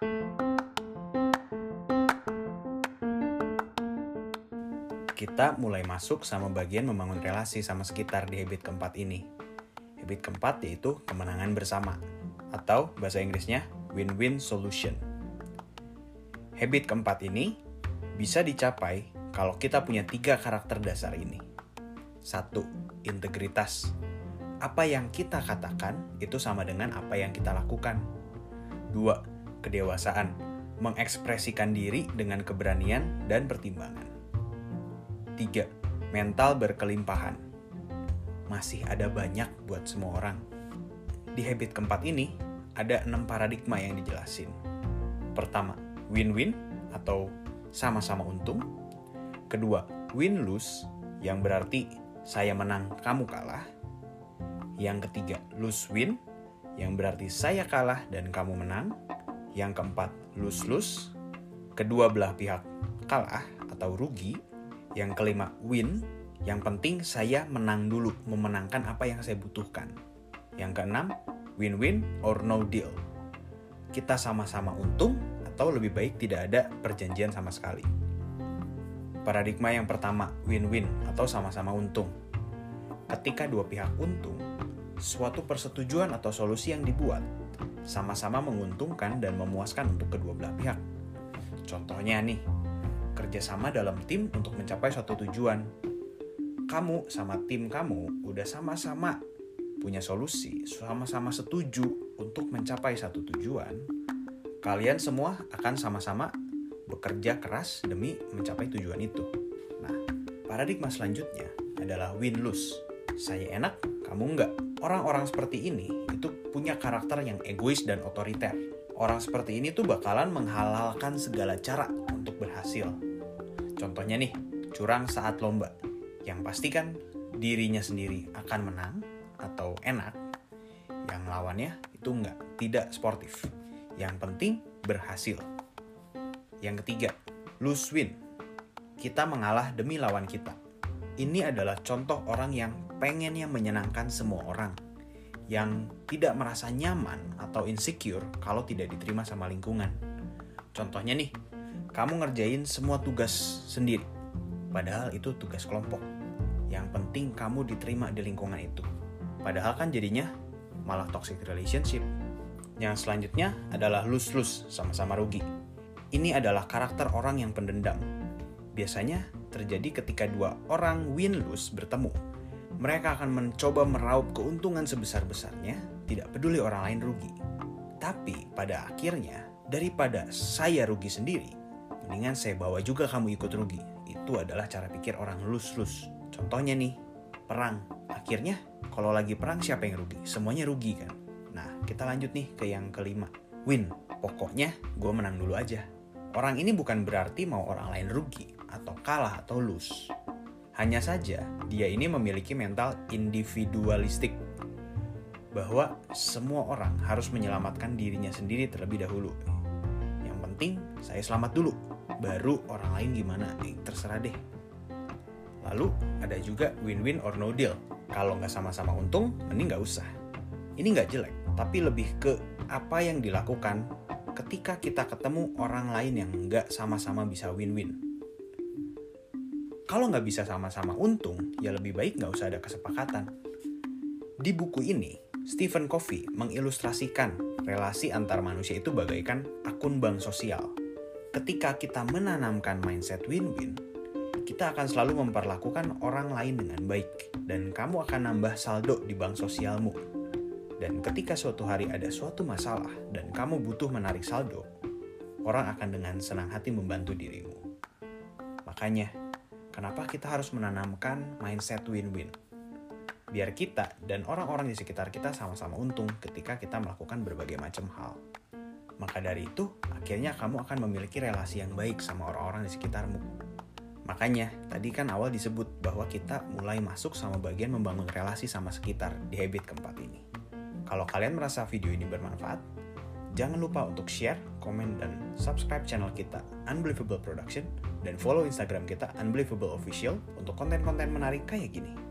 Kita mulai masuk sama bagian membangun relasi sama sekitar di habit keempat ini. Habit keempat yaitu kemenangan bersama, atau bahasa Inggrisnya win-win solution. Habit keempat ini bisa dicapai kalau kita punya tiga karakter dasar ini. Satu, integritas. Apa yang kita katakan itu sama dengan apa yang kita lakukan. Dua, kedewasaan. Mengekspresikan diri dengan keberanian dan pertimbangan. Tiga, mental berkelimpahan. Masih ada banyak buat semua orang. Di habit keempat ini, ada enam paradigma yang dijelasin. Pertama, win-win atau sama-sama untung. Kedua, win-lose yang berarti saya menang, kamu kalah. Yang ketiga, lose-win yang berarti saya kalah dan kamu menang. Yang keempat, lose-lose. Kedua belah pihak kalah atau rugi. Yang kelima, win. Yang penting saya menang dulu, memenangkan apa yang saya butuhkan. Yang keenam, win-win or no deal. Kita sama-sama untung atau lebih baik tidak ada perjanjian sama sekali. Paradigma yang pertama, win-win atau sama-sama untung. Ketika dua pihak untung, suatu persetujuan atau solusi yang dibuat sama-sama menguntungkan dan memuaskan untuk kedua belah pihak. Contohnya nih, kerjasama dalam tim untuk mencapai suatu tujuan. Kamu sama tim kamu udah sama-sama punya solusi, sama-sama setuju untuk mencapai satu tujuan. Kalian semua akan sama-sama bekerja keras demi mencapai tujuan itu. Nah, paradigma selanjutnya adalah win-lose. Saya enak, kamu enggak. Orang-orang seperti ini itu punya karakter yang egois dan otoriter. Orang seperti ini tuh bakalan menghalalkan segala cara untuk berhasil. Contohnya nih, curang saat lomba. Yang pasti kan dirinya sendiri akan menang atau enak. Yang lawannya itu enggak, tidak sportif. Yang penting berhasil. Yang ketiga, lose win. Kita mengalah demi lawan kita. Ini adalah contoh orang yang pengennya menyenangkan semua orang, yang tidak merasa nyaman atau insecure kalau tidak diterima sama lingkungan. Contohnya nih, kamu ngerjain semua tugas sendiri, padahal itu tugas kelompok. Yang penting kamu diterima di lingkungan itu. Padahal kan jadinya malah toxic relationship. Yang selanjutnya adalah lose-lose, sama-sama rugi. Ini adalah karakter orang yang pendendam. Biasanya terjadi ketika dua orang win-lose bertemu mereka akan mencoba meraup keuntungan sebesar-besarnya, tidak peduli orang lain rugi. Tapi pada akhirnya, daripada saya rugi sendiri, mendingan saya bawa juga kamu ikut rugi. Itu adalah cara pikir orang lus-lus. Contohnya nih, perang. Akhirnya, kalau lagi perang siapa yang rugi? Semuanya rugi kan? Nah, kita lanjut nih ke yang kelima. Win. Pokoknya gue menang dulu aja. Orang ini bukan berarti mau orang lain rugi, atau kalah, atau lose hanya saja, dia ini memiliki mental individualistik bahwa semua orang harus menyelamatkan dirinya sendiri terlebih dahulu. Yang penting saya selamat dulu, baru orang lain gimana, eh, terserah deh. Lalu ada juga win-win or no deal. Kalau nggak sama-sama untung, mending nggak usah. Ini nggak jelek, tapi lebih ke apa yang dilakukan ketika kita ketemu orang lain yang nggak sama-sama bisa win-win kalau nggak bisa sama-sama untung, ya lebih baik nggak usah ada kesepakatan. Di buku ini, Stephen Covey mengilustrasikan relasi antar manusia itu bagaikan akun bank sosial. Ketika kita menanamkan mindset win-win, kita akan selalu memperlakukan orang lain dengan baik, dan kamu akan nambah saldo di bank sosialmu. Dan ketika suatu hari ada suatu masalah dan kamu butuh menarik saldo, orang akan dengan senang hati membantu dirimu. Makanya, Kenapa kita harus menanamkan mindset win-win? Biar kita dan orang-orang di sekitar kita sama-sama untung ketika kita melakukan berbagai macam hal. Maka dari itu, akhirnya kamu akan memiliki relasi yang baik sama orang-orang di sekitarmu. Makanya, tadi kan awal disebut bahwa kita mulai masuk sama bagian membangun relasi sama sekitar di habit keempat ini. Kalau kalian merasa video ini bermanfaat, Jangan lupa untuk share, komen, dan subscribe channel kita Unbelievable Production dan follow Instagram kita Unbelievable Official untuk konten-konten menarik kayak gini.